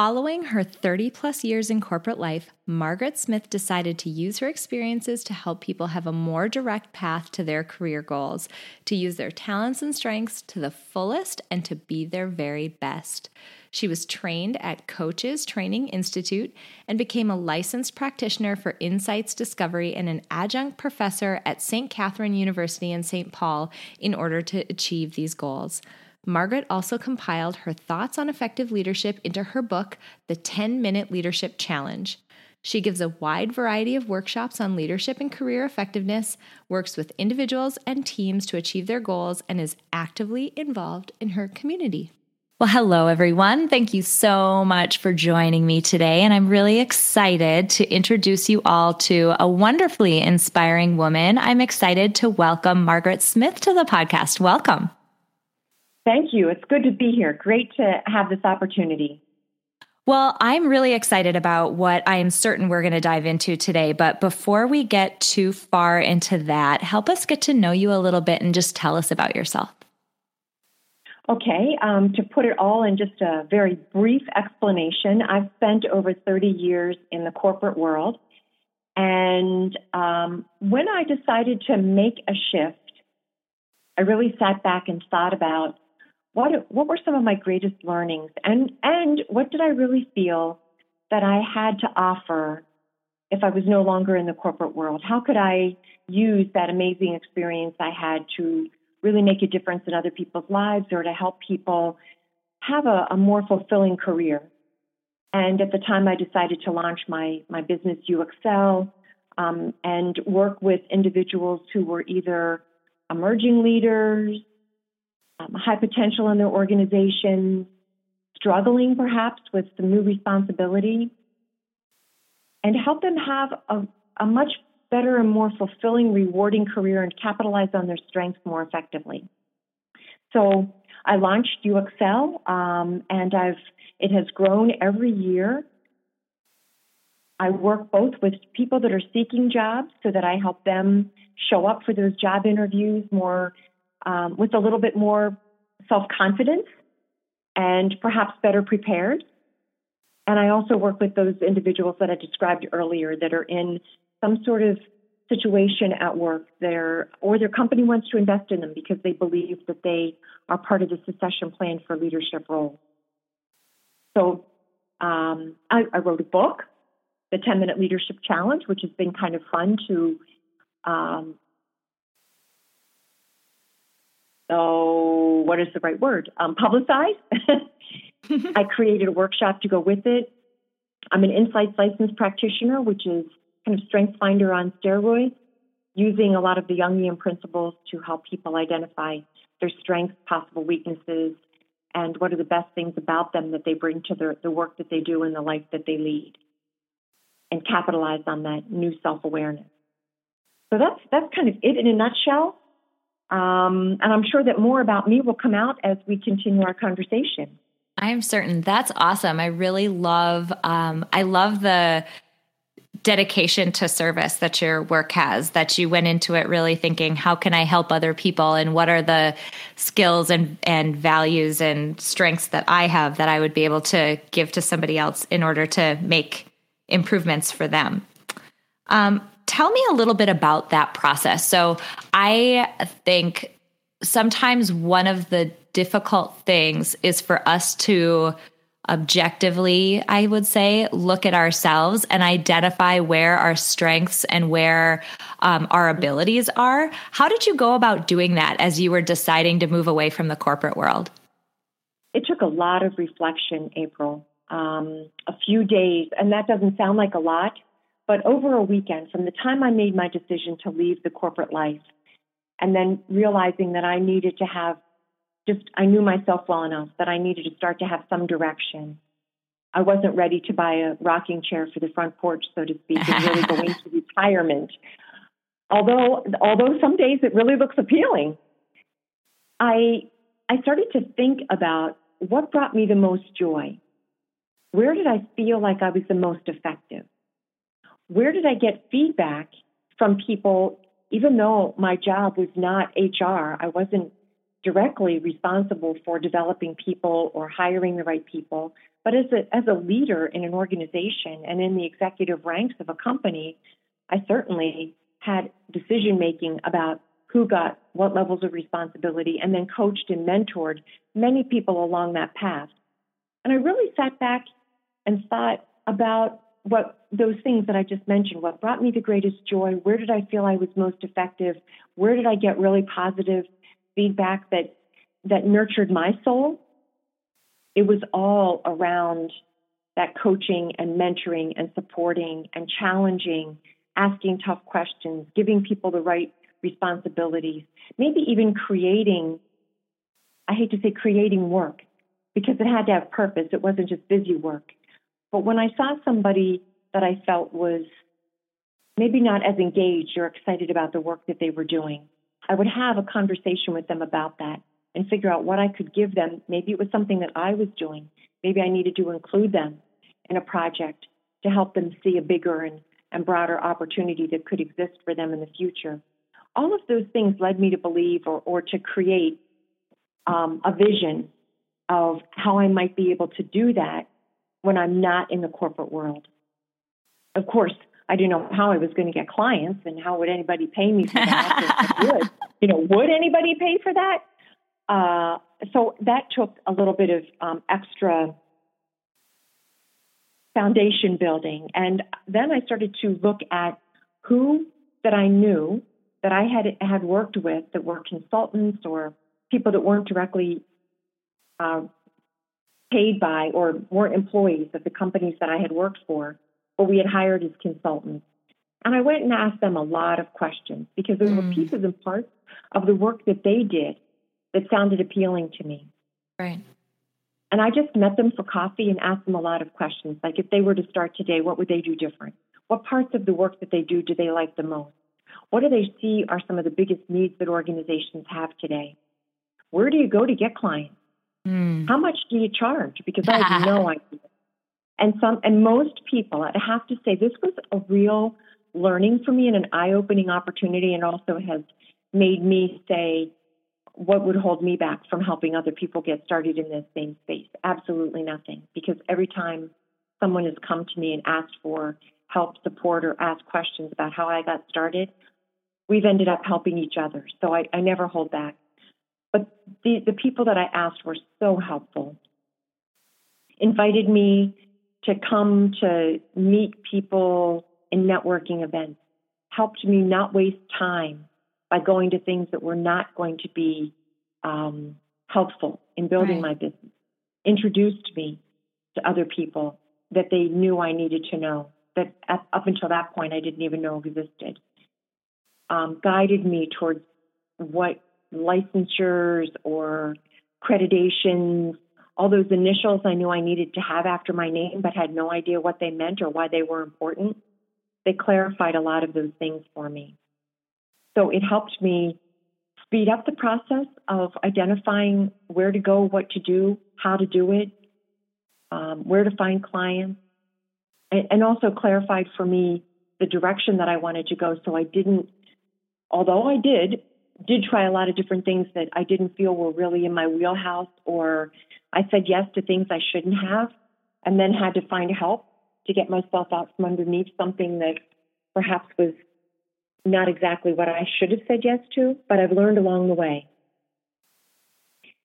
Following her 30 plus years in corporate life, Margaret Smith decided to use her experiences to help people have a more direct path to their career goals, to use their talents and strengths to the fullest, and to be their very best. She was trained at Coaches Training Institute and became a licensed practitioner for insights discovery and an adjunct professor at St. Catherine University in St. Paul in order to achieve these goals. Margaret also compiled her thoughts on effective leadership into her book, The 10 Minute Leadership Challenge. She gives a wide variety of workshops on leadership and career effectiveness, works with individuals and teams to achieve their goals, and is actively involved in her community. Well, hello, everyone. Thank you so much for joining me today. And I'm really excited to introduce you all to a wonderfully inspiring woman. I'm excited to welcome Margaret Smith to the podcast. Welcome. Thank you. It's good to be here. Great to have this opportunity. Well, I'm really excited about what I am certain we're going to dive into today. But before we get too far into that, help us get to know you a little bit and just tell us about yourself. Okay, um, to put it all in just a very brief explanation, I've spent over 30 years in the corporate world. And um, when I decided to make a shift, I really sat back and thought about what what were some of my greatest learnings and and what did I really feel that I had to offer if I was no longer in the corporate world? How could I use that amazing experience I had to really make a difference in other people's lives or to help people have a, a more fulfilling career? And at the time, I decided to launch my my business UXL um, and work with individuals who were either emerging leaders um, high potential in their organization, struggling perhaps with some new responsibility, and help them have a, a much better and more fulfilling, rewarding career and capitalize on their strengths more effectively. So I launched UXL, um, and I've it has grown every year. I work both with people that are seeking jobs so that I help them show up for those job interviews more um, with a little bit more self confidence and perhaps better prepared. And I also work with those individuals that I described earlier that are in some sort of situation at work there or their company wants to invest in them because they believe that they are part of the succession plan for leadership roles. So um, I, I, wrote a book, The 10 Minute Leadership Challenge, which has been kind of fun to um, so what is the right word? Um, publicize. I created a workshop to go with it. I'm an Insights licensed practitioner, which is kind of strength finder on steroids, using a lot of the Jungian principles to help people identify their strengths, possible weaknesses, and what are the best things about them that they bring to their, the work that they do and the life that they lead, and capitalize on that new self awareness. So that's that's kind of it in a nutshell. Um, and I'm sure that more about me will come out as we continue our conversation. I am certain. That's awesome. I really love. Um, I love the dedication to service that your work has. That you went into it really thinking, how can I help other people, and what are the skills and and values and strengths that I have that I would be able to give to somebody else in order to make improvements for them. Um, Tell me a little bit about that process. So, I think sometimes one of the difficult things is for us to objectively, I would say, look at ourselves and identify where our strengths and where um, our abilities are. How did you go about doing that as you were deciding to move away from the corporate world? It took a lot of reflection, April. Um, a few days, and that doesn't sound like a lot, but over a weekend, from the time I made my decision to leave the corporate life, and then realizing that I needed to have just, I knew myself well enough that I needed to start to have some direction. I wasn't ready to buy a rocking chair for the front porch, so to speak, and really go into retirement. although although some days it really looks appealing, I I started to think about what brought me the most joy. Where did I feel like I was the most effective? Where did I get feedback from people, even though my job was not HR? I wasn't directly responsible for developing people or hiring the right people. But as a, as a leader in an organization and in the executive ranks of a company, I certainly had decision making about who got what levels of responsibility and then coached and mentored many people along that path. And I really sat back and thought about what those things that I just mentioned, what brought me the greatest joy, where did I feel I was most effective, where did I get really positive feedback that that nurtured my soul it was all around that coaching and mentoring and supporting and challenging, asking tough questions, giving people the right responsibilities, maybe even creating, I hate to say creating work because it had to have purpose. It wasn't just busy work. But when I saw somebody that I felt was maybe not as engaged or excited about the work that they were doing, I would have a conversation with them about that and figure out what I could give them. Maybe it was something that I was doing. Maybe I needed to include them in a project to help them see a bigger and, and broader opportunity that could exist for them in the future. All of those things led me to believe or, or to create um, a vision of how I might be able to do that when I'm not in the corporate world. Of course, I didn't know how I was going to get clients and how would anybody pay me for that. would, you know, would anybody pay for that? Uh, so that took a little bit of um, extra foundation building. And then I started to look at who that I knew that I had had worked with that were consultants or people that weren't directly uh, paid by or weren't employees of the companies that I had worked for, but we had hired as consultants. And I went and asked them a lot of questions because there mm. were pieces and parts of the work that they did that sounded appealing to me. Right. And I just met them for coffee and asked them a lot of questions, like if they were to start today, what would they do different? What parts of the work that they do do they like the most? What do they see are some of the biggest needs that organizations have today? Where do you go to get clients? Mm. How much do you charge? Because I have no idea. And some and most people, I have to say, this was a real learning for me and an eye-opening opportunity, and also has made me say, what would hold me back from helping other people get started in this same space? Absolutely nothing. Because every time someone has come to me and asked for help, support, or asked questions about how I got started, we've ended up helping each other. So I, I never hold back. But the, the people that I asked were so helpful, invited me to come to meet people in networking events, helped me not waste time by going to things that were not going to be um, helpful in building right. my business, introduced me to other people that they knew I needed to know that up until that point I didn't even know existed, um, guided me towards what licensures or accreditations, all those initials I knew I needed to have after my name, but had no idea what they meant or why they were important. They clarified a lot of those things for me. So it helped me speed up the process of identifying where to go, what to do, how to do it, um, where to find clients, and, and also clarified for me the direction that I wanted to go. So I didn't, although I did, did try a lot of different things that I didn't feel were really in my wheelhouse, or I said yes to things I shouldn't have, and then had to find help to get myself out from underneath something that perhaps was not exactly what I should have said yes to, but I've learned along the way.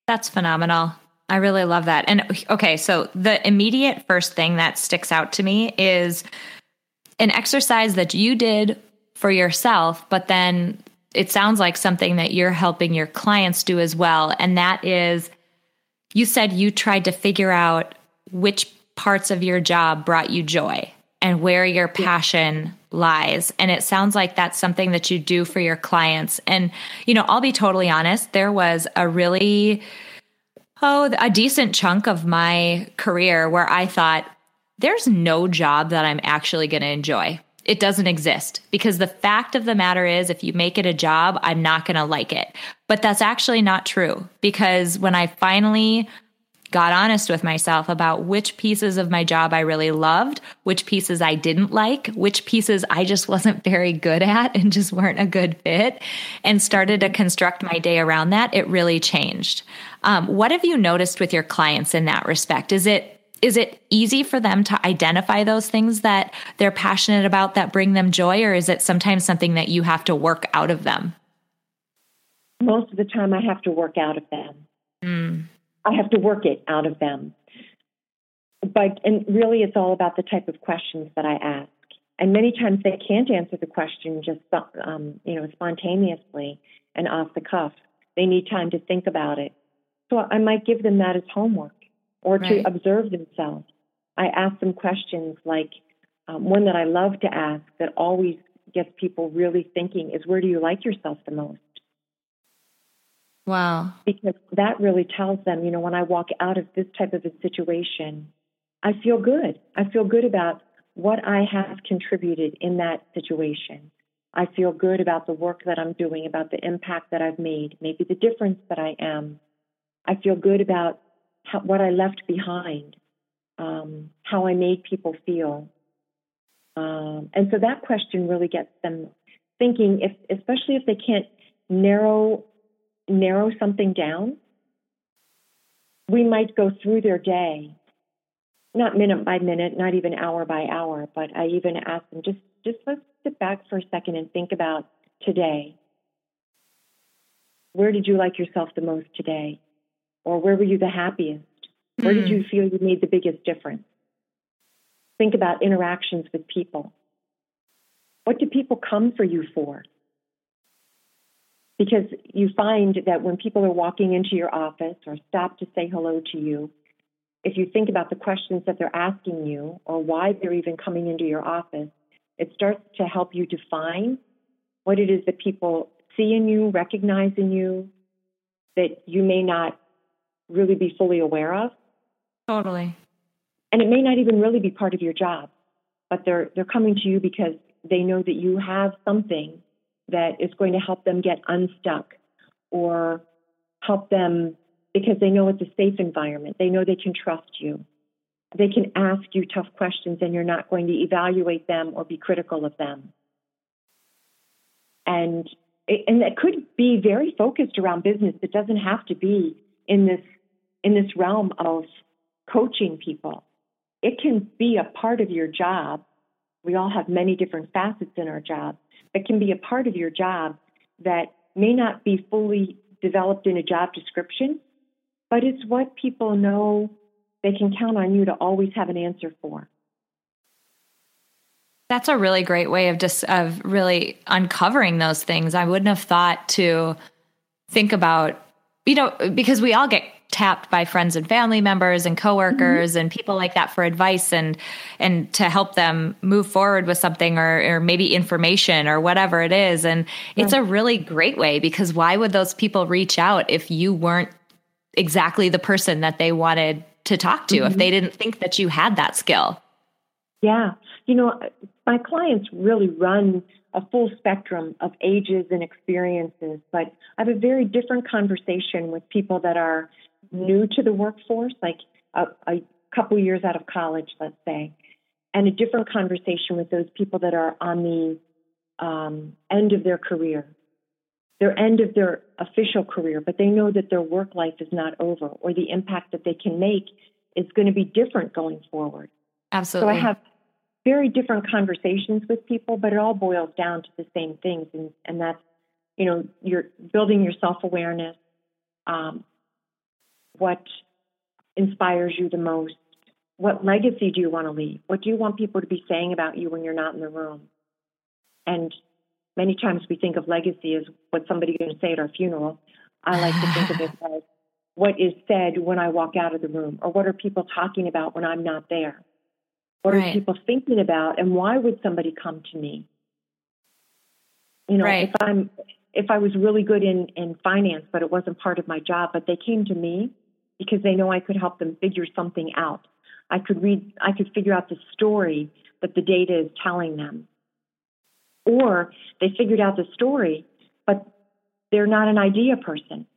That's phenomenal. I really love that. And okay, so the immediate first thing that sticks out to me is an exercise that you did for yourself, but then it sounds like something that you're helping your clients do as well. And that is you said you tried to figure out which parts of your job brought you joy and where your passion lies. And it sounds like that's something that you do for your clients. And, you know, I'll be totally honest, there was a really, oh, a decent chunk of my career where I thought, there's no job that I'm actually going to enjoy. It doesn't exist because the fact of the matter is if you make it a job i'm not going to like it but that's actually not true because when i finally got honest with myself about which pieces of my job I really loved, which pieces I didn't like, which pieces I just wasn't very good at and just weren't a good fit, and started to construct my day around that, it really changed. Um, what have you noticed with your clients in that respect? Is it is it easy for them to identify those things that they're passionate about that bring them joy, or is it sometimes something that you have to work out of them? Most of the time, I have to work out of them. Mm. I have to work it out of them. But and really, it's all about the type of questions that I ask. And many times they can't answer the question just um, you know spontaneously and off the cuff. They need time to think about it. So I might give them that as homework or right. to observe themselves. I ask them questions like um, one that I love to ask that always gets people really thinking is where do you like yourself the most? Wow. Because that really tells them, you know, when I walk out of this type of a situation, I feel good. I feel good about what I have contributed in that situation. I feel good about the work that I'm doing, about the impact that I've made, maybe the difference that I am. I feel good about how, what I left behind, um, how I made people feel. Um, and so that question really gets them thinking, if, especially if they can't narrow narrow something down, we might go through their day, not minute by minute, not even hour by hour, but I even ask them just just let's sit back for a second and think about today. Where did you like yourself the most today? Or where were you the happiest? Where mm. did you hmm. feel you made the biggest difference? Think about interactions with people. What do people come for you for? because you find that when people are walking into your office or stop to say hello to you, if you think about the questions that they're asking you or why they're even coming into your office, it starts to help you define what it is that people see in you, recognize in you, that you may not really be fully aware of. Totally. And it may not even really be part of your job, but they're they're coming to you because they know that you have something that is going to help them get unstuck or help them because they know it's a safe environment. They know they can trust you. They can ask you tough questions and you're not going to evaluate them or be critical of them. And and that could be very focused around business. It doesn't have to be in this in this realm of coaching people. It can be a part of your job. We all have many different facets in our job that can be a part of your job that may not be fully developed in a job description, but it's what people know they can count on you to always have an answer for. That's a really great way of just of really uncovering those things. I wouldn't have thought to think about, you know, because we all get tapped by friends and family members and coworkers mm-hmm. and people like that for advice and and to help them move forward with something or or maybe information or whatever it is and it's a really great way because why would those people reach out if you weren't exactly the person that they wanted to talk to mm-hmm. if they didn't think that you had that skill yeah you know my clients really run a full spectrum of ages and experiences, but I have a very different conversation with people that are new to the workforce, like a, a couple years out of college, let's say, and a different conversation with those people that are on the um, end of their career, their end of their official career, but they know that their work life is not over or the impact that they can make is going to be different going forward. Absolutely. So I have very different conversations with people, but it all boils down to the same things, and, and that's you know you're building your self awareness, um, what inspires you the most? What legacy do you want to leave? What do you want people to be saying about you when you're not in the room? And many times we think of legacy as what somebody's going to say at our funeral. I like to think of it as what is said when I walk out of the room, or what are people talking about when I'm not there? What right. are people thinking about, and why would somebody come to me? You know, right. if I'm if I was really good in in finance, but it wasn't part of my job, but they came to me because they know I could help them figure something out. I could read, I could figure out the story that the data is telling them. Or they figured out the story, but they're not an idea person.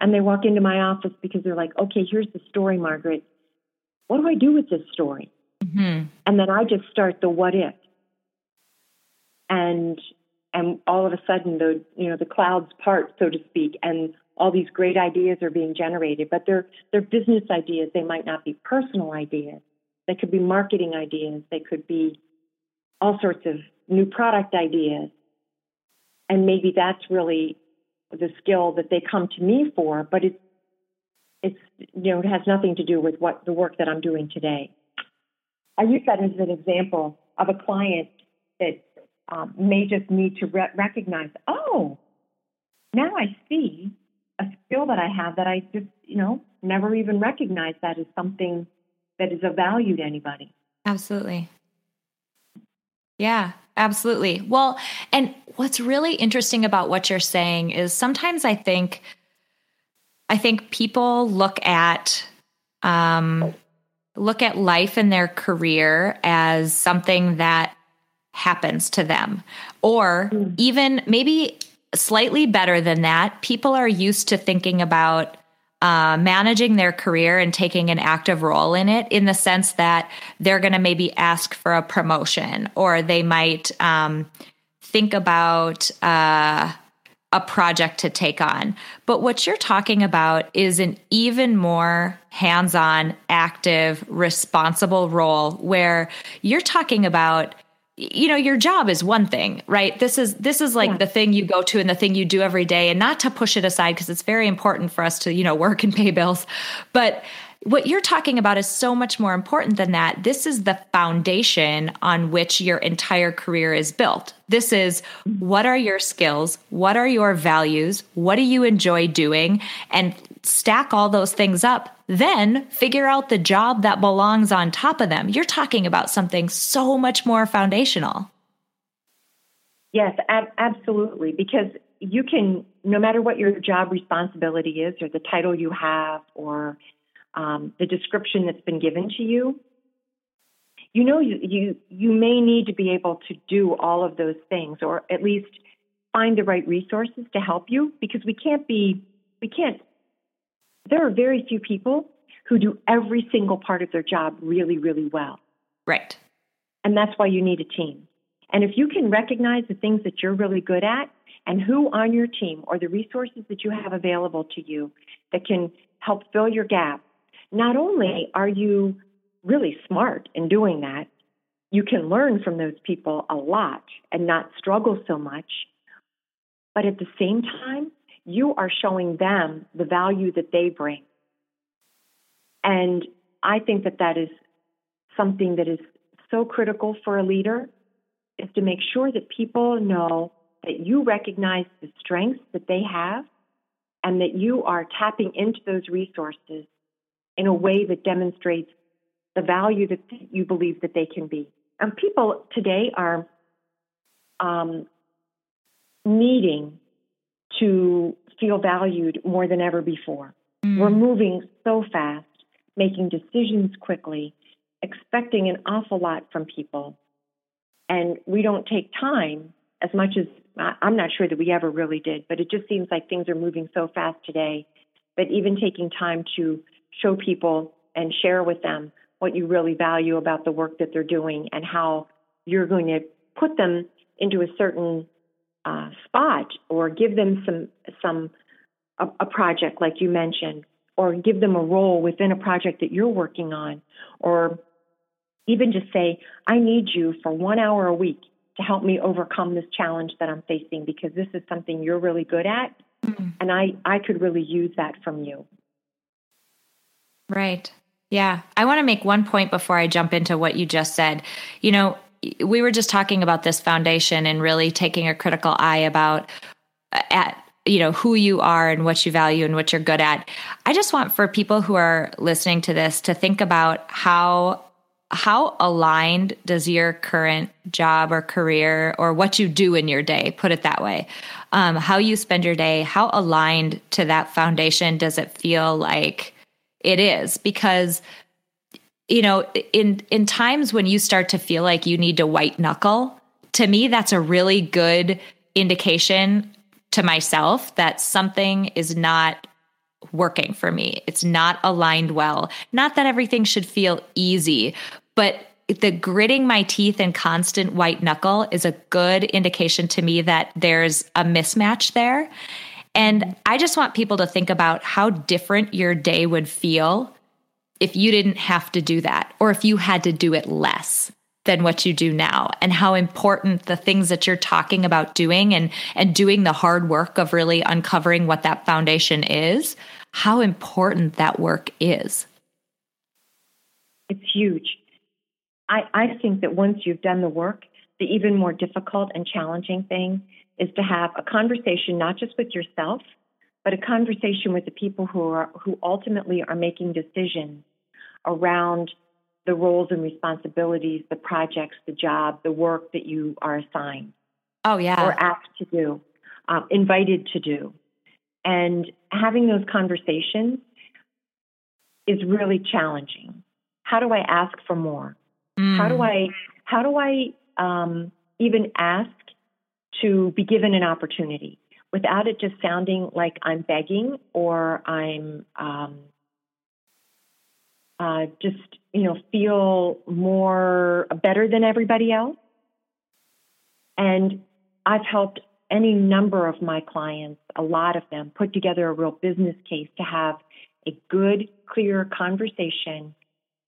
And they walk into my office because they're like, okay, here's the story, Margaret. What do I do with this story? Mm-hmm. And then I just start the what if. And and all of a sudden the you know the clouds part so to speak and all these great ideas are being generated but they're they're business ideas. They might not be personal ideas. They could be marketing ideas. They could be all sorts of new product ideas. And maybe that's really the skill that they come to me for but it's it's you know it has nothing to do with what the work that I'm doing today. I use that as an example of a client that um, may just need to re- recognize, oh, now I see a skill that I have that I just, you know, never even recognized that as something that is of value to anybody. Absolutely. Yeah, absolutely. Well, and what's really interesting about what you're saying is sometimes I think I think people look at um look at life and their career as something that happens to them. Or mm. even maybe slightly better than that, people are used to thinking about uh, managing their career and taking an active role in it in the sense that they're going to maybe ask for a promotion or they might um, think about uh, a project to take on. But what you're talking about is an even more hands on, active, responsible role where you're talking about you know your job is one thing right this is this is like yeah. the thing you go to and the thing you do every day and not to push it aside because it's very important for us to you know work and pay bills but what you're talking about is so much more important than that. This is the foundation on which your entire career is built. This is what are your skills? What are your values? What do you enjoy doing? And stack all those things up, then figure out the job that belongs on top of them. You're talking about something so much more foundational. Yes, ab- absolutely. Because you can, no matter what your job responsibility is, or the title you have, or um, the description that's been given to you, you know you, you you may need to be able to do all of those things, or at least find the right resources to help you, because we can't be we can't there are very few people who do every single part of their job really, really well. Right. And that's why you need a team. And if you can recognize the things that you're really good at and who on your team or the resources that you have available to you that can help fill your gap, not only are you really smart in doing that, you can learn from those people a lot and not struggle so much. But at the same time, you are showing them the value that they bring. And I think that that is something that is so critical for a leader is to make sure that people know that you recognize the strengths that they have and that you are tapping into those resources in a way that demonstrates the value that you believe that they can be. And people today are um, needing to feel valued more than ever before. Mm. We're moving so fast, making decisions quickly, expecting an awful lot from people. And we don't take time as much as I'm not sure that we ever really did, but it just seems like things are moving so fast today But even taking time to show people and share with them what you really value about the work that they're doing and how you're going to put them into a certain uh, spot or give them some some a, a project like you mentioned or give them a role within a project that you're working on or even just say i need you for one hour a week to help me overcome this challenge that i'm facing because this is something you're really good at mm-hmm. and i i could really use that from you. Right. Yeah. I want to make one point before i jump into what you just said. You know we were just talking about this foundation and really taking a critical eye about uh, at you know who you are and what you value and what you're good at. I just want for people who are listening to this to think about how how aligned does your current job or career or what you do in your day put it that way um, how you spend your day how aligned to that foundation does it feel like it is? Because you know in in times when you start to feel like you need to white knuckle to me, that's a really good indication to myself that something is not working for me. It's not aligned well. Not that everything should feel easy, but the gritting my teeth and constant white knuckle is a good indication to me that there's a mismatch there. And I just want people to think about how different your day would feel if you didn't have to do that or if you had to do it less than what you do now and how important the things that you're talking about doing and and doing the hard work of really uncovering what that foundation is how important that work is. It's huge. I i think that once you've done the work the even more difficult and challenging thing is to have a conversation not just with yourself but a conversation with the people who are who ultimately are making decisions around the roles and responsibilities, the projects, the job, the work that you are assigned. Oh, yeah. Or asked to do, um, invited to do. And having those conversations is really challenging. How do I ask for more? Mm. How do I how do I um, even ask to be given an opportunity without it just sounding like I'm begging or I'm um, uh, just you know feel more better than everybody else. And I've helped any number of my clients, a lot of them, put together a real business case to have a good, clear conversation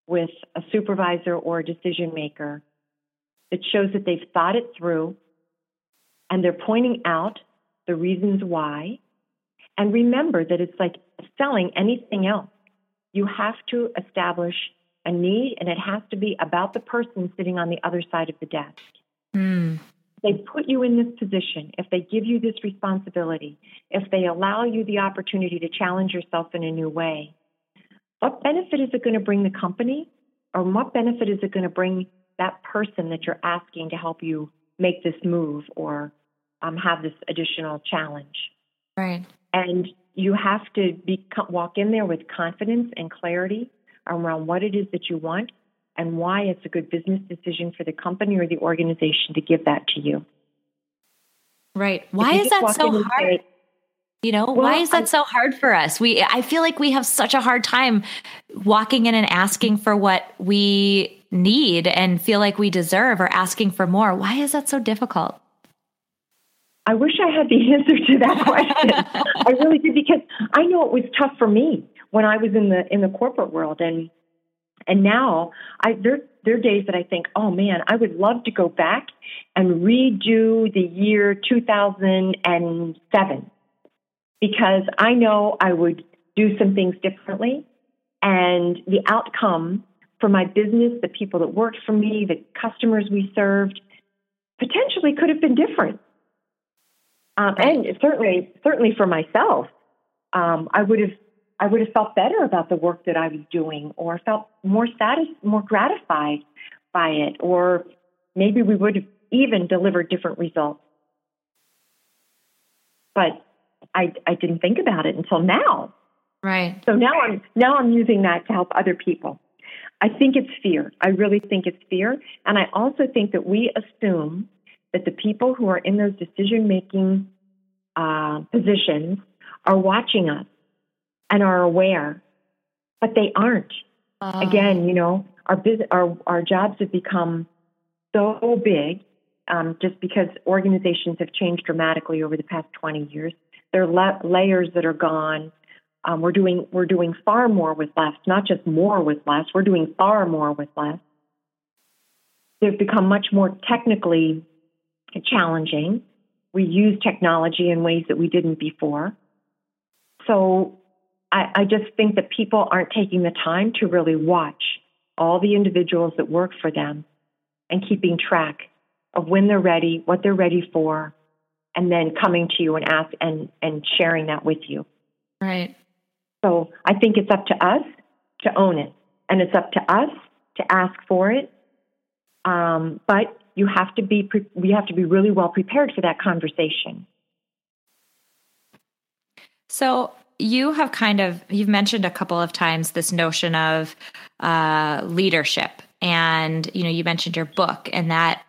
with a supervisor or a decision maker that shows that they've thought it through and they're pointing out the reasons why. And remember that it's like selling anything else you have to establish a need, and it has to be about the person sitting on the other side of the desk. Mm. They put you in this position, if they give you this responsibility, if they allow you the opportunity to challenge yourself in a new way, what benefit is it going to bring the company? Or what benefit is it going to bring that person that you're asking to help you make this move or um, have this additional challenge? Right. And you have to be, walk in there with confidence and clarity around what it is that you want and why it's a good business decision for the company or the organization to give that to you. Right. Why is that so hard? Say, you know, well, why is that I, so hard for us? We I feel like we have such a hard time walking in and asking for what we need and feel like we deserve or asking for more. Why is that so difficult? I wish I had the answer to that question. I really did because I know it was tough for me when I was in the in the corporate world and and now I there there are days that I think, oh man, I would love to go back and redo the year 2007 because I know I would do some things differently and the outcome for my business, the people that worked for me, the customers we served, potentially could have been different. Um, and certainly, certainly for myself, um, I would have I would have felt better about the work that I was doing, or felt more satis- more gratified by it, or maybe we would have even delivered different results. But I I didn't think about it until now. Right. So now I'm now I'm using that to help other people. I think it's fear. I really think it's fear, and I also think that we assume that the people who are in those decision making uh, positions are watching us and are aware, but they aren't. Uh, Again, you know, our, business, our our jobs have become so big um, just because organizations have changed dramatically over the past 20 years. There are la- layers that are gone. Um, we're doing we're doing far more with less, not just more with less. We're doing far more with less. They've become much more technically challenging. We use technology in ways that we didn't before. So I, I just think that people aren't taking the time to really watch all the individuals that work for them and keeping track of when they're ready, what they're ready for, and then coming to you and ask and, and sharing that with you. Right. So I think it's up to us to own it, and it's up to us to ask for it. Um, but you have to be pre- we have to be really well prepared for that conversation. So you have kind of you've mentioned a couple of times this notion of uh, leadership and you know you mentioned your book and that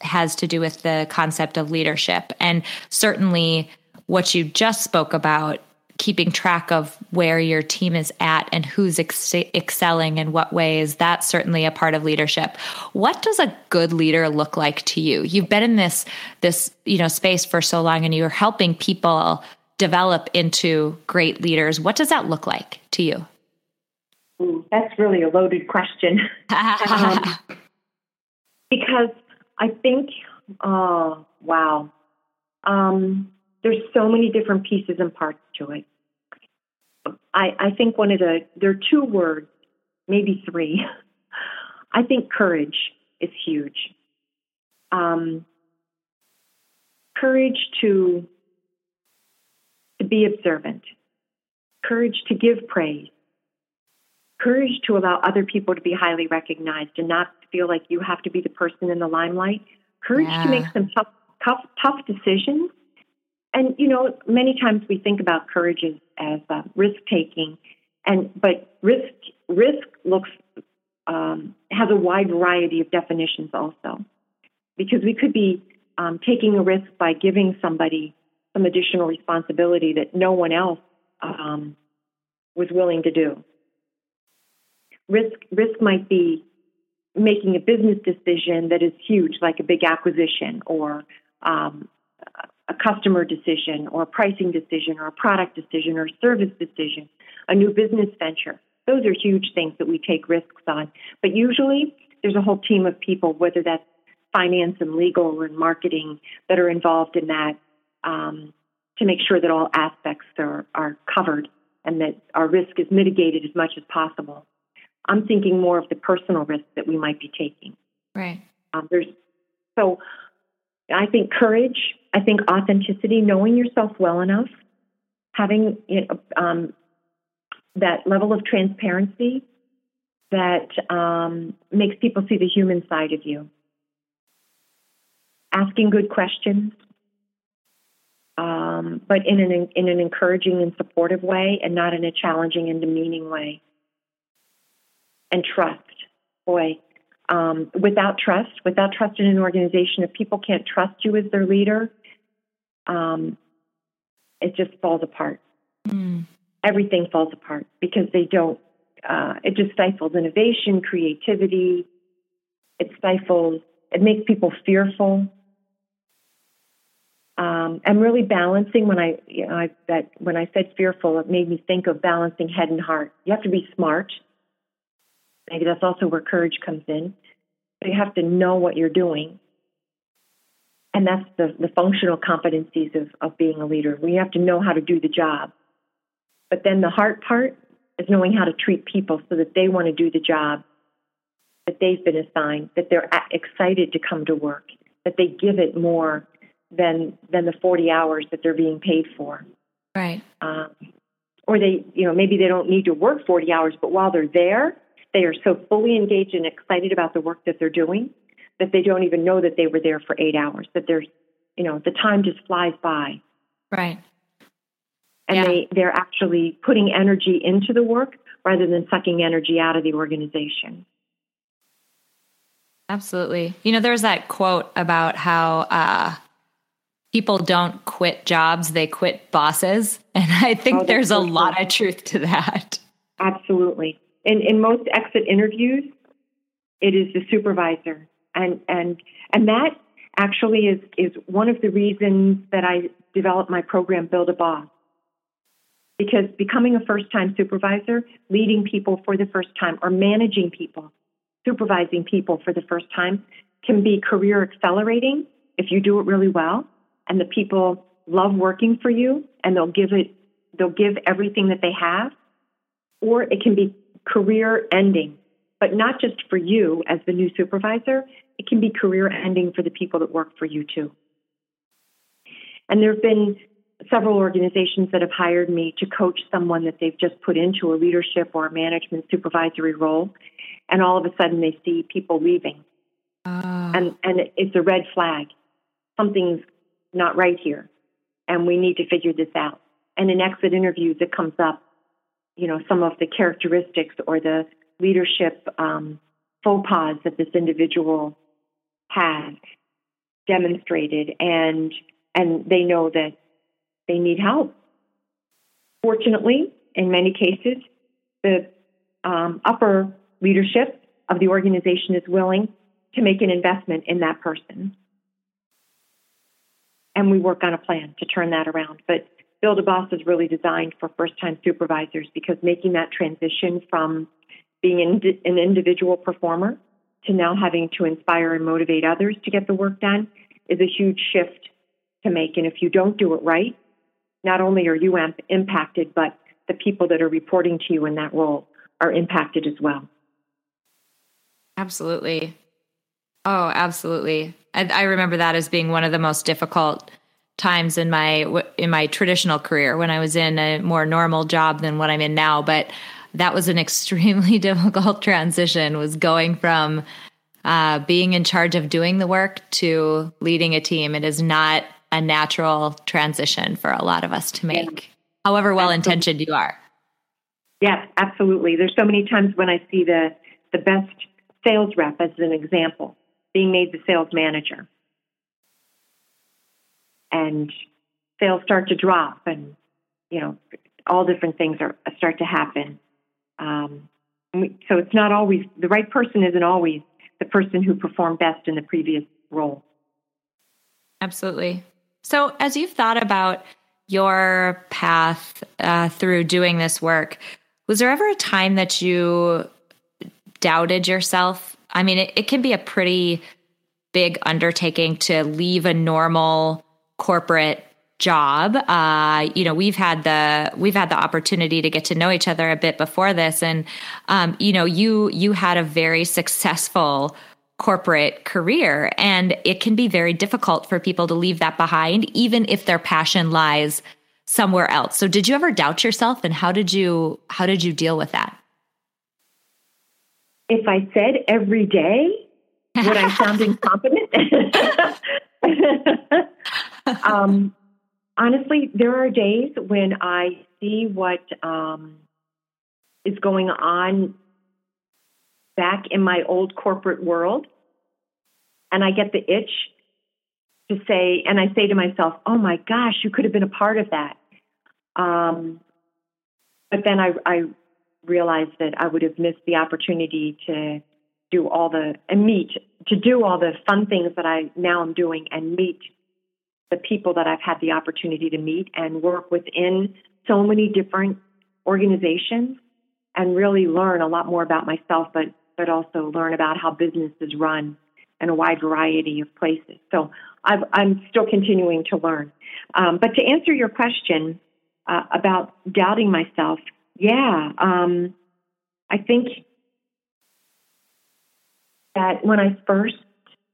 has to do with the concept of leadership and certainly what you just spoke about keeping track of where your team is at and who's ex- excelling in what ways that's certainly a part of leadership. What does a good leader look like to you? You've been in this this you know space for so long and you're helping people develop into great leaders. What does that look like to you? Ooh, that's really a loaded question. Um, because i think oh wow. Um, there's so many different pieces and parts to it. I, I think one of the, there are two words, maybe three. I think courage is huge. Um, courage to, to be observant, courage to give praise, courage to allow other people to be highly recognized and not feel like you have to be the person in the limelight, courage yeah. to make some tough, tough, tough decisions and you know, many times we think about courage as, as uh, risk taking, and but risk risk looks um, has a wide variety of definitions also, because we could be um, taking a risk by giving somebody some additional responsibility that no one else um, was willing to do. Risk risk might be making a business decision that is huge, like a big acquisition or um, a customer decision or a pricing decision or a product decision or a service decision, a new business venture. Those are huge things that we take risks on. But usually there's a whole team of people, whether that's finance and legal and marketing, that are involved in that um, to make sure that all aspects are, are covered and that our risk is mitigated as much as possible. I'm thinking more of the personal risk that we might be taking. Right. Um, there's so I think courage, I think authenticity, knowing yourself well enough, having um, that level of transparency that um, makes people see the human side of you. Asking good questions, um, but in an in an encouraging and supportive way, and not in a challenging and demeaning way. And trust, boy, um, without trust, without trust in an organization, if people can't trust you as their leader, um, it just falls apart. Mm. Everything falls apart because they don't. Uh, it just stifles innovation, creativity. It stifles. It makes people fearful. Um, I'm really balancing when I, you know, I that when I said fearful, it made me think of balancing head and heart. You have to be smart Maybe that's also where courage comes in. But you have to know what you're doing. And that's the, the functional competencies of, of being a leader. We have to know how to do the job. But then the heart part is knowing how to treat people so that they want to do the job that they've been assigned, that they're excited to come to work, that they give it more than than the 40 hours that they're being paid for. Right. Um, or they, you know, maybe they don't need to work 40 hours, but while they're there, they are so fully engaged and excited about the work that they're doing that they don't even know that they were there for eight hours, that there's, you know, the time just flies by. Right. And yeah. they, they're actually putting energy into the work rather than sucking energy out of the organization. Absolutely. You know, there's that quote about how uh, people don't quit jobs, they quit bosses. And I think oh, there's a lot of truth to that. Absolutely in, in most exit interviews, it is the supervisor. And, and, and that actually is, is one of the reasons that I developed my program, Build a Boss. Because becoming a first time supervisor, leading people for the first time, or managing people, supervising people for the first time can be career accelerating if you do it really well and the people love working for you and they'll give it they'll give everything that they have or it can be career ending, but not just for you as the new supervisor, it can be career ending for the people that work for you too. And there have been several organizations that have hired me to coach someone that they've just put into a leadership or a management supervisory role, and all of a sudden they see people leaving. Uh. And, and it's a red flag. Something's not right here, and we need to figure this out. And in exit interviews, it comes up you know, some of the characteristics or the leadership um, faux pas that this individual has demonstrated and and they know that they need help. Fortunately, in many cases, the um, upper leadership of the organization is willing to make an investment in that person. And we work on a plan to turn that around. But Build a Boss is really designed for first time supervisors because making that transition from being an individual performer to now having to inspire and motivate others to get the work done is a huge shift to make. And if you don't do it right, not only are you amp- impacted, but the people that are reporting to you in that role are impacted as well. Absolutely. Oh, absolutely. I, I remember that as being one of the most difficult times in my in my traditional career when I was in a more normal job than what I'm in now. But that was an extremely difficult transition. Was going from uh, being in charge of doing the work to leading a team. It is not a natural transition for a lot of us to make, yeah. however well intentioned you are. Yes, absolutely. There's so many times when I see the the best sales rep as an example being made the sales manager, and sales start to drop, and you know all different things are start to happen. Um, so it's not always the right person isn't always the person who performed best in the previous role. Absolutely. So, as you've thought about your path uh, through doing this work, was there ever a time that you doubted yourself? I mean, it, it can be a pretty big undertaking to leave a normal corporate job. Uh, you know, we've had the we've had the opportunity to get to know each other a bit before this, and um, you know, you you had a very successful corporate career. And it can be very difficult for people to leave that behind, even if their passion lies somewhere else. So did you ever doubt yourself and how did you how did you deal with that? If I said every day, would I sound incompetent? um, honestly, there are days when I see what um, is going on back in my old corporate world and I get the itch to say, and I say to myself, oh my gosh, you could have been a part of that. Um, but then I, I realized that I would have missed the opportunity to do all the, and meet, to do all the fun things that I now am doing and meet the people that I've had the opportunity to meet and work within so many different organizations and really learn a lot more about myself, but but also learn about how business is run in a wide variety of places. So i am still continuing to learn. Um, but to answer your question uh, about doubting myself, yeah, um, I think that when I first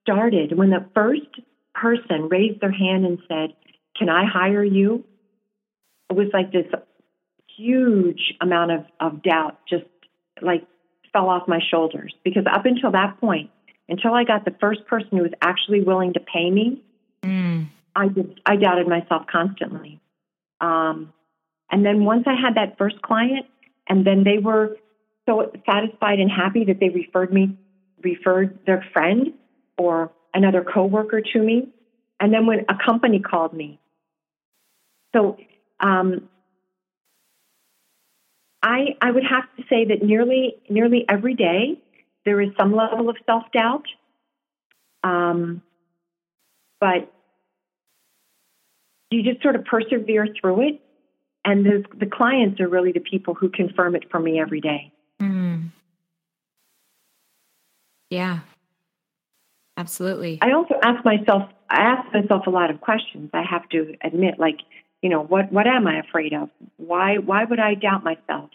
started, when the first person raised their hand and said, Can I hire you? It was like this huge amount of, of doubt just like fell off my shoulders because up until that point, until I got the first person who was actually willing to pay me, mm. I did, I doubted myself constantly. Um, and then once I had that first client, and then they were so satisfied and happy that they referred me, referred their friend or another coworker to me, and then when a company called me. So um, I, I would have to say that nearly nearly every day there is some level of self doubt, um, but you just sort of persevere through it, and the the clients are really the people who confirm it for me every day. Mm. Yeah, absolutely. I also ask myself I ask myself a lot of questions. I have to admit, like you know, what what am I afraid of? Why why would I doubt myself?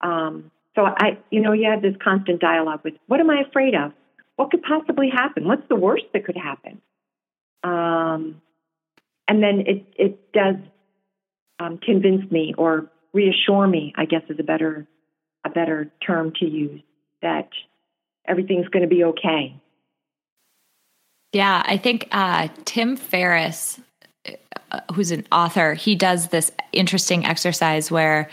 Um, so I, you know, you have this constant dialogue with what am I afraid of? What could possibly happen? What's the worst that could happen? Um, and then it it does um, convince me or reassure me. I guess is a better a better term to use that everything's going to be okay. Yeah, I think uh, Tim Ferriss uh, who's an author, he does this interesting exercise where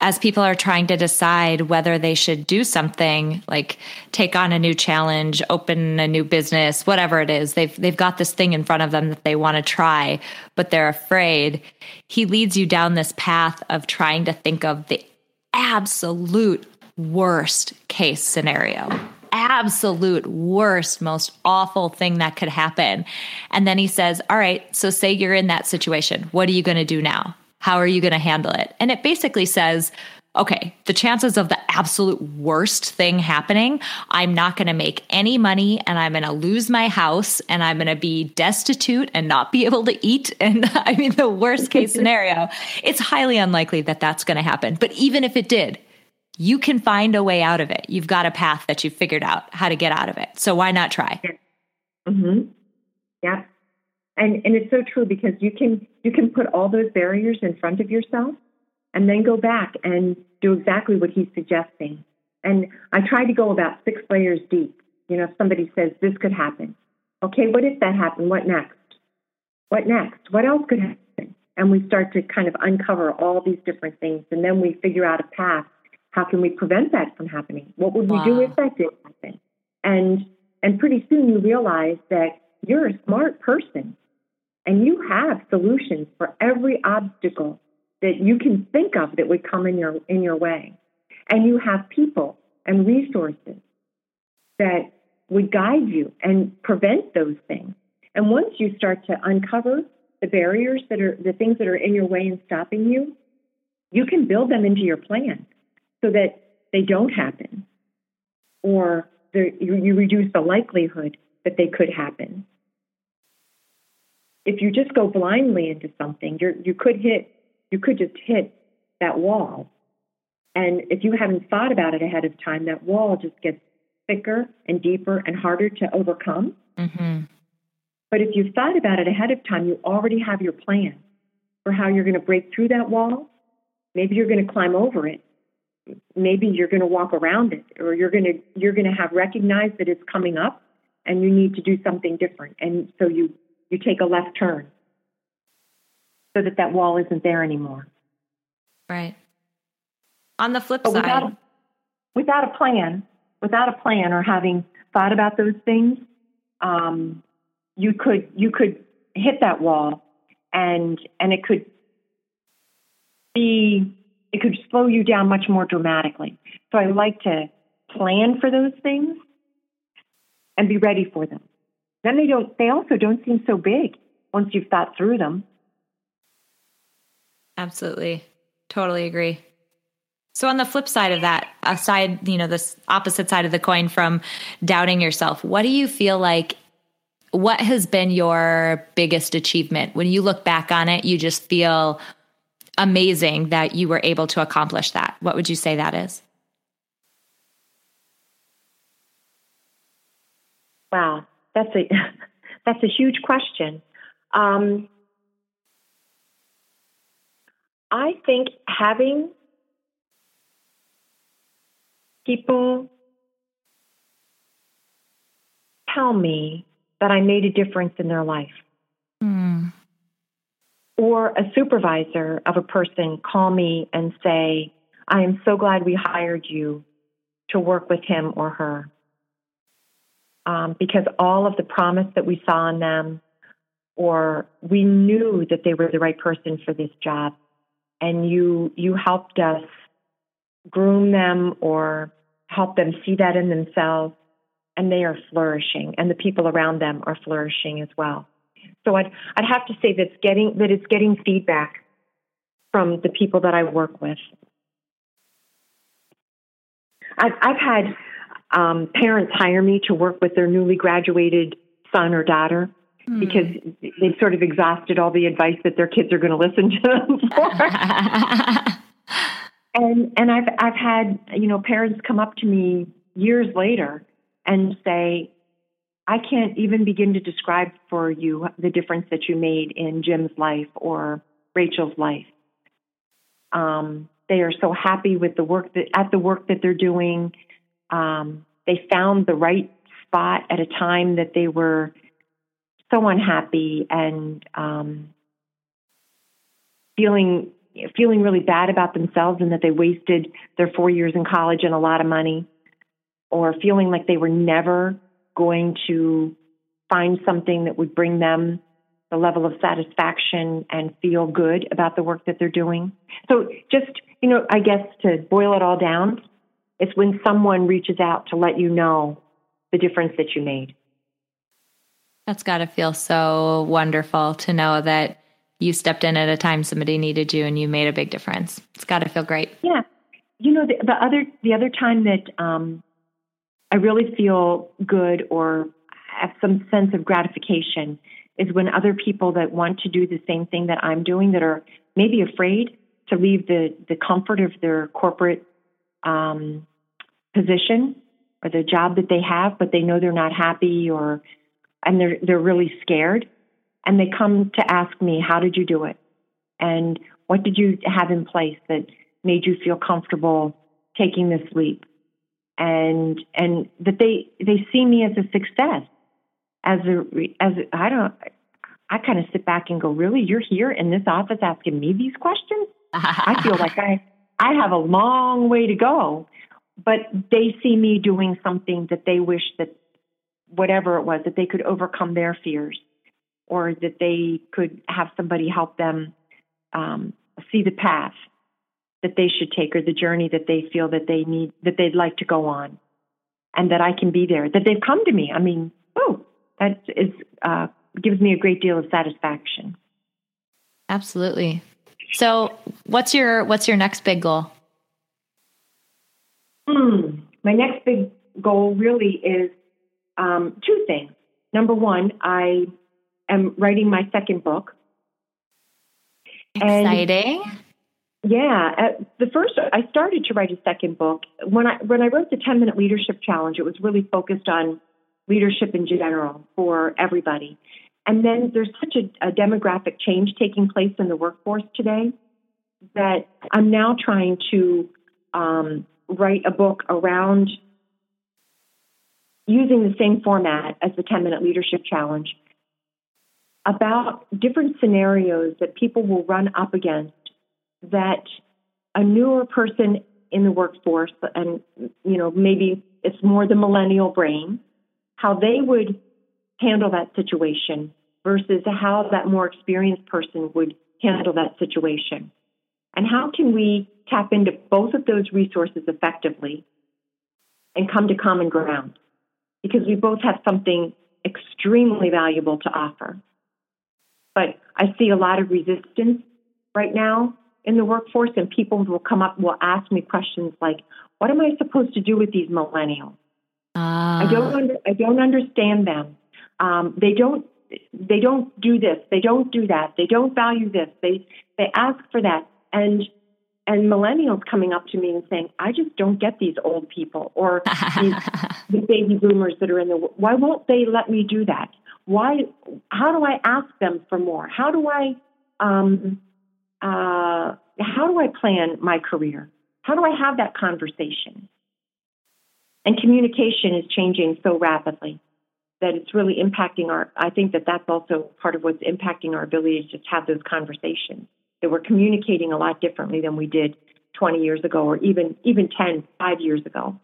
as people are trying to decide whether they should do something like take on a new challenge, open a new business, whatever it is. They've they've got this thing in front of them that they want to try, but they're afraid. He leads you down this path of trying to think of the absolute worst case scenario. Absolute worst, most awful thing that could happen. And then he says, All right, so say you're in that situation. What are you going to do now? How are you going to handle it? And it basically says, okay, the chances of the absolute worst thing happening, I'm not going to make any money and I'm going to lose my house and I'm going to be destitute and not be able to eat. And I mean, the worst case scenario, it's highly unlikely that that's going to happen. But even if it did, you can find a way out of it. You've got a path that you've figured out how to get out of it. So why not try? Mm-hmm. Yeah. And and it's so true because you can you can put all those barriers in front of yourself and then go back and do exactly what he's suggesting. And I try to go about six layers deep. You know, if somebody says this could happen, okay, what if that happened? What next? What next? What else could happen? And we start to kind of uncover all these different things, and then we figure out a path. How can we prevent that from happening? What would we do if that did happen? And and pretty soon you realize that you're a smart person and you have solutions for every obstacle that you can think of that would come in your in your way. And you have people and resources that would guide you and prevent those things. And once you start to uncover the barriers that are the things that are in your way and stopping you, you can build them into your plan so that they don't happen or you, you reduce the likelihood that they could happen if you just go blindly into something, you you could hit you could just hit that wall. And if you haven't thought about it ahead of time, that wall just gets thicker and deeper and harder to overcome. Mm-hmm. But if you've thought about it ahead of time, you already have your plan for how you're going to break through that wall. Maybe you're going to climb over it. Maybe you're going to walk around it, or you're going to you're going to have recognized that it's coming up, and you need to do something different. And so you you take a left turn so that that wall isn't there anymore. Right. On the flip but side, without a, without a plan, without a plan or having thought about those things, um, you could you could hit that wall, and and it could be it could slow you down much more dramatically. So I like to plan for those things and be ready for them. Then they don't they also don't seem so big once you've thought through them. Absolutely. Totally agree. So on the flip side of that, aside, you know, this opposite side of the coin from doubting yourself, what do you feel like what has been your biggest achievement? When you look back on it, you just feel amazing that you were able to accomplish that. What would you say that is? Wow. That's a that's a huge question. Um, I think having people tell me that I made a difference in their life. Mm. Or a supervisor of a person call me and say, I am so glad we hired you to work with him or her um, because all of the promise that we saw in them, or we knew that they were the right person for this job, and you you helped us groom them or help them see that in themselves, and they are flourishing, and the people around them are flourishing as well. So I'd I'd have to say that's getting that it's getting feedback from the people that I work with. I've I've had um, parents hire me to work with their newly graduated son or daughter mm. because they've sort of exhausted all the advice that their kids are going to listen to them for. and and I've I've had you know parents come up to me years later and say, I can't even begin to describe for you the difference that you made in Jim's life or Rachel's life. Um, they are so happy with the work that at the work that they're doing. Um, they found the right spot at a time that they were so unhappy and um, feeling feeling really bad about themselves and that they wasted their four years in college and a lot of money, or feeling like they were never going to find something that would bring them the level of satisfaction and feel good about the work that they're doing. So, just, you know, I guess to boil it all down, it's when someone reaches out to let you know the difference that you made. That's got to feel so wonderful to know that you stepped in at a time somebody needed you and you made a big difference. It's got to feel great. Yeah. You know, the, the other the other time that um, I really feel good or have some sense of gratification is when other people that want to do the same thing that I'm doing that are maybe afraid to leave the the comfort of their corporate um, position or the job that they have, but they know they're not happy or and they're they're really scared, and they come to ask me, "How did you do it?" and what did you have in place that made you feel comfortable taking this leap and and that they they see me as a success. As a as a, I don't I kind of sit back and go, really, you're here in this office asking me these questions? I feel like I I have a long way to go, but they see me doing something that they wish that whatever it was that they could overcome their fears, or that they could have somebody help them um, see the path that they should take or the journey that they feel that they need that they'd like to go on, and that I can be there. That they've come to me. I mean, oh, that is uh, gives me a great deal of satisfaction. Absolutely. So, what's your what's your next big goal? Hmm. My next big goal really is um, two things. Number one, I am writing my second book. Exciting. And yeah, the first I started to write a second book when I when I wrote the 10 minute leadership challenge. It was really focused on leadership in general for everybody. And then there's such a, a demographic change taking place in the workforce today that I'm now trying to um, write a book around using the same format as the 10 minute leadership challenge about different scenarios that people will run up against that a newer person in the workforce and you know maybe it's more the millennial brain how they would handle that situation versus how that more experienced person would handle that situation and how can we tap into both of those resources effectively and come to common ground because we both have something extremely valuable to offer. But I see a lot of resistance right now in the workforce, and people will come up will ask me questions like, "What am I supposed to do with these millennials? Uh. I don't under, I don't understand them. Um, they don't they don't do this. They don't do that. They don't value this. They they ask for that, and and millennials coming up to me and saying, I just don't get these old people or these, the baby boomers that are in the, why won't they let me do that? Why, how do I ask them for more? How do I, um, uh, how do I plan my career? How do I have that conversation? And communication is changing so rapidly that it's really impacting our, I think that that's also part of what's impacting our ability to just have those conversations that we're communicating a lot differently than we did 20 years ago or even even 10 5 years ago.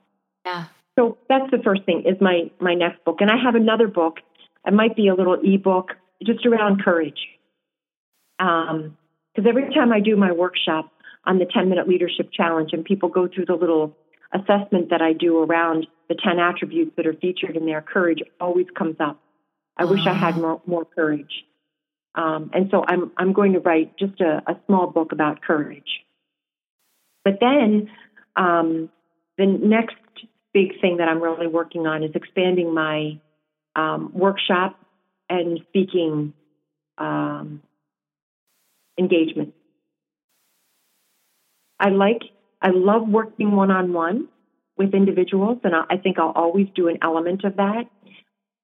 Yeah. So that's the first thing is my my next book. And i have another book. It might be a little ebook just around courage. Um because every time i do my workshop on the 10 minute leadership challenge and people go through the little assessment that i do around the 10 attributes that are featured in there courage always comes up i wish i had ah. more, more courage um, and so I'm, I'm going to write just a, a small book about courage. But then um, the next big thing that I'm really working on is expanding my um, workshop and speaking um, engagement. I like, I love working one on one with individuals, and I, I think I'll always do an element of that.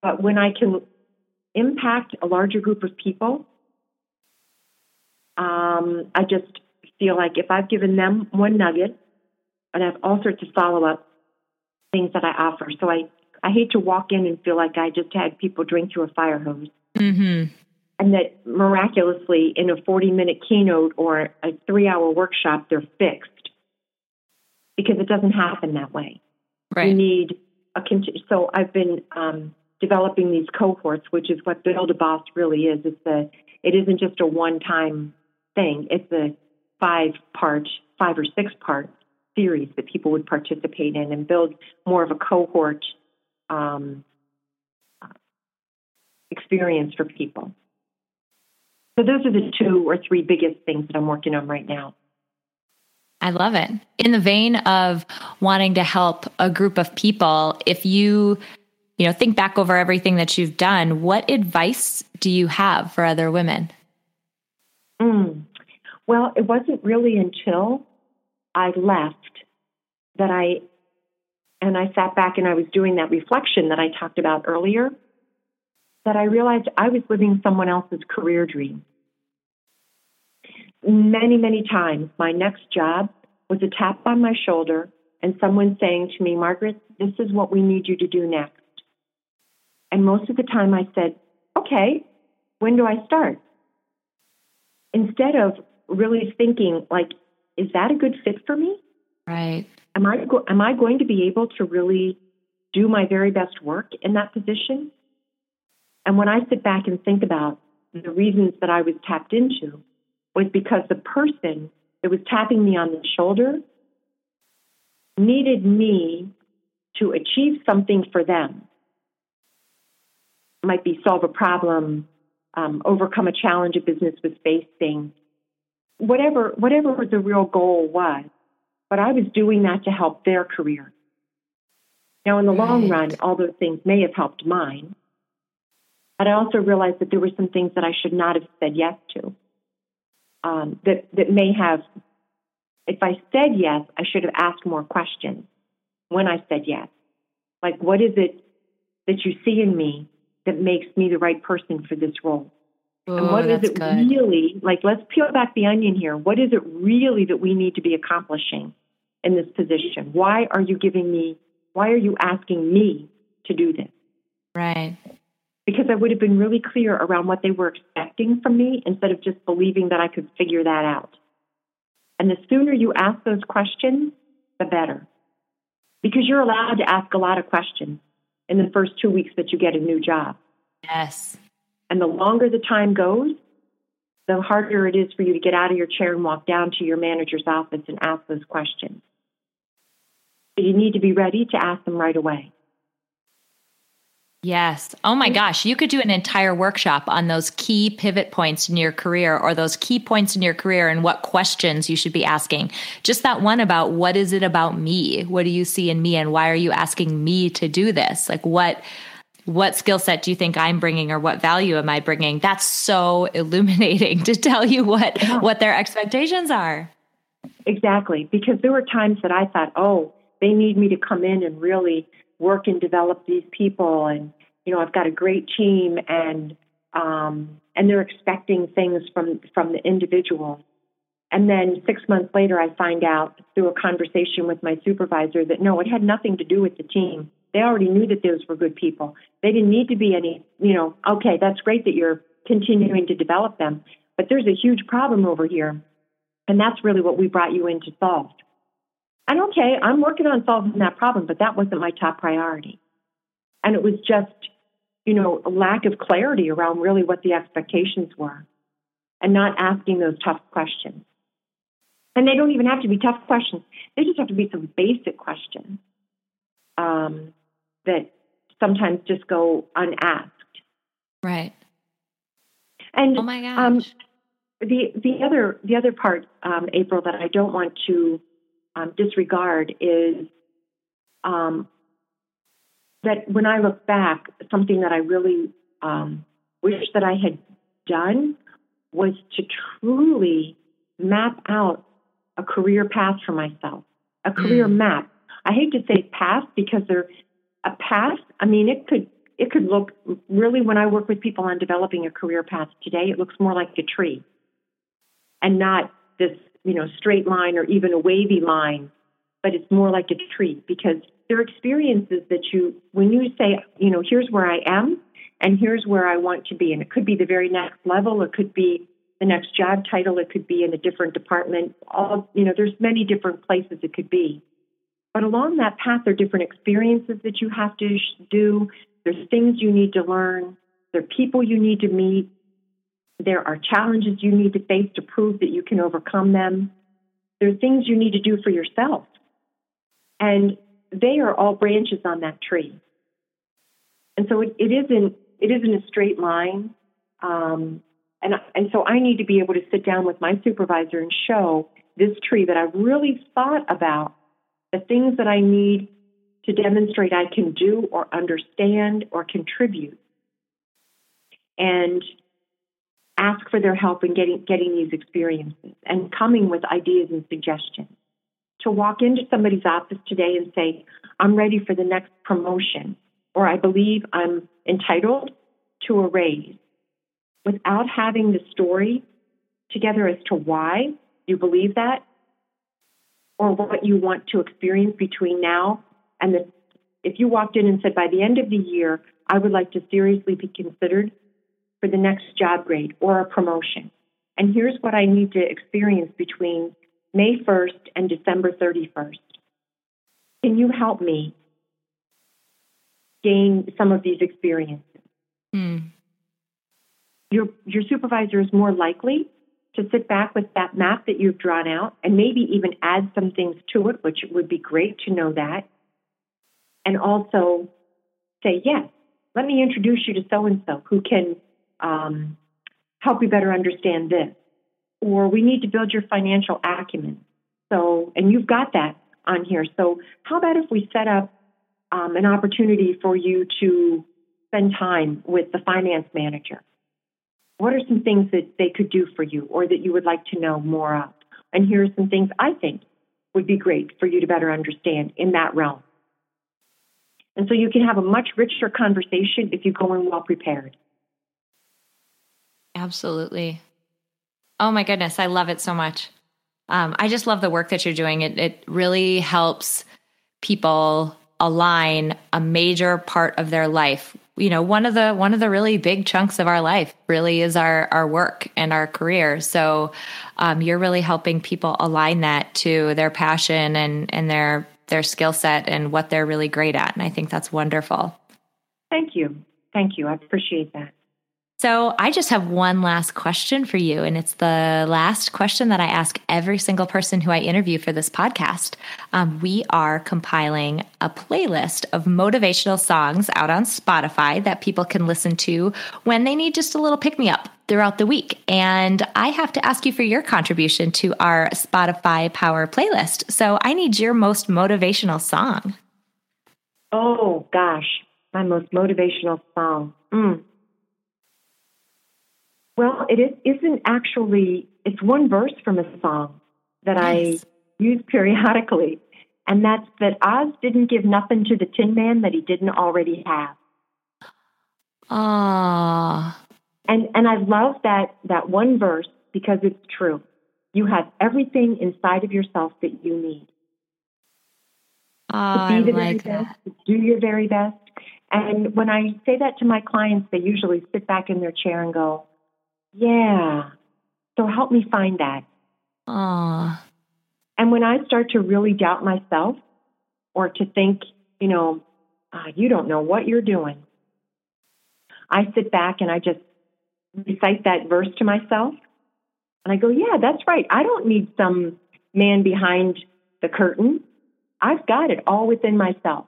But when I can impact a larger group of people, um, I just feel like if I've given them one nugget, and I have all sorts of follow up things that I offer. So I, I hate to walk in and feel like I just had people drink through a fire hose. Mm-hmm. And that miraculously in a 40 minute keynote or a three hour workshop, they're fixed because it doesn't happen that way. Right. You need a continu- so I've been um, developing these cohorts, which is what Build a Boss really is. It's a it isn't just a one time thing. It's a five part, five or six part series that people would participate in and build more of a cohort um, experience for people. So those are the two or three biggest things that I'm working on right now. I love it. In the vein of wanting to help a group of people, if you you know think back over everything that you've done, what advice do you have for other women? Mm. Well, it wasn't really until I left that I and I sat back and I was doing that reflection that I talked about earlier that I realized I was living someone else's career dream. Many, many times, my next job was a tap on my shoulder and someone saying to me, Margaret, this is what we need you to do next. And most of the time I said, okay, when do I start? Instead of really thinking, like, is that a good fit for me? Right. Am I, go- am I going to be able to really do my very best work in that position? And when I sit back and think about the reasons that I was tapped into, was because the person that was tapping me on the shoulder needed me to achieve something for them. It might be solve a problem, um, overcome a challenge a business was facing, whatever whatever the real goal was. But I was doing that to help their career. Now, in the right. long run, all those things may have helped mine, but I also realized that there were some things that I should not have said yes to. Um, that that may have, if I said yes, I should have asked more questions when I said yes. Like, what is it that you see in me that makes me the right person for this role? Ooh, and what is it good. really like? Let's peel back the onion here. What is it really that we need to be accomplishing in this position? Why are you giving me? Why are you asking me to do this? Right because I would have been really clear around what they were expecting from me instead of just believing that I could figure that out. And the sooner you ask those questions, the better. Because you're allowed to ask a lot of questions in the first two weeks that you get a new job. Yes. And the longer the time goes, the harder it is for you to get out of your chair and walk down to your manager's office and ask those questions. But you need to be ready to ask them right away. Yes. Oh my gosh. You could do an entire workshop on those key pivot points in your career or those key points in your career and what questions you should be asking. Just that one about what is it about me? What do you see in me? And why are you asking me to do this? Like, what. What skill set do you think I'm bringing, or what value am I bringing? That's so illuminating to tell you what yeah. what their expectations are. Exactly, because there were times that I thought, oh, they need me to come in and really work and develop these people and you know I've got a great team and um, and they're expecting things from from the individual. And then six months later, I find out through a conversation with my supervisor that no, it had nothing to do with the team. They already knew that those were good people. They didn't need to be any, you know, okay, that's great that you're continuing to develop them, but there's a huge problem over here. And that's really what we brought you in to solve. And okay, I'm working on solving that problem, but that wasn't my top priority. And it was just, you know, a lack of clarity around really what the expectations were and not asking those tough questions. And they don't even have to be tough questions, they just have to be some basic questions um, that sometimes just go unasked. Right. And oh my um, gosh. Um, the the other the other part, um, April, that I don't want to um, disregard is um, that when I look back, something that I really um, wish that I had done was to truly map out a career path for myself, a career mm. map. I hate to say path because they're a path. I mean, it could it could look really when I work with people on developing a career path today, it looks more like a tree and not this you know, straight line or even a wavy line, but it's more like a tree because there are experiences that you, when you say, you know, here's where I am, and here's where I want to be. And it could be the very next level, it could be the next job title, it could be in a different department. All you know, there's many different places it could be. But along that path, there are different experiences that you have to do. There's things you need to learn. There are people you need to meet. There are challenges you need to face to prove that you can overcome them. There are things you need to do for yourself. And they are all branches on that tree. And so it, it isn't it isn't a straight line. Um, and and so I need to be able to sit down with my supervisor and show this tree that I've really thought about the things that I need to demonstrate I can do or understand or contribute. And ask for their help in getting getting these experiences and coming with ideas and suggestions. To walk into somebody's office today and say, I'm ready for the next promotion, or I believe I'm entitled to a raise, without having the story together as to why you believe that, or what you want to experience between now and the if you walked in and said by the end of the year I would like to seriously be considered for the next job grade or a promotion. And here's what I need to experience between May 1st and December 31st. Can you help me gain some of these experiences? Mm. Your, your supervisor is more likely to sit back with that map that you've drawn out and maybe even add some things to it, which would be great to know that. And also say, yes, let me introduce you to so and so who can um, help you better understand this. Or we need to build your financial acumen. So, and you've got that on here. So, how about if we set up um, an opportunity for you to spend time with the finance manager? What are some things that they could do for you or that you would like to know more of? And here are some things I think would be great for you to better understand in that realm. And so you can have a much richer conversation if you go in well prepared. Absolutely. Oh my goodness, I love it so much. Um, I just love the work that you're doing. It it really helps people align a major part of their life. You know, one of the one of the really big chunks of our life really is our our work and our career. So um, you're really helping people align that to their passion and and their their skill set and what they're really great at. And I think that's wonderful. Thank you. Thank you. I appreciate that. So, I just have one last question for you. And it's the last question that I ask every single person who I interview for this podcast. Um, we are compiling a playlist of motivational songs out on Spotify that people can listen to when they need just a little pick me up throughout the week. And I have to ask you for your contribution to our Spotify Power playlist. So, I need your most motivational song. Oh, gosh. My most motivational song. Mm. Well, it is, isn't actually, it's one verse from a song that nice. I use periodically. And that's that Oz didn't give nothing to the Tin Man that he didn't already have. Ah. And and I love that that one verse because it's true. You have everything inside of yourself that you need. Oh, to be the I like very best, to do your very best. And when I say that to my clients, they usually sit back in their chair and go, yeah. So help me find that. Ah. And when I start to really doubt myself or to think, you know, ah, you don't know what you're doing, I sit back and I just recite that verse to myself. And I go, yeah, that's right. I don't need some man behind the curtain. I've got it all within myself.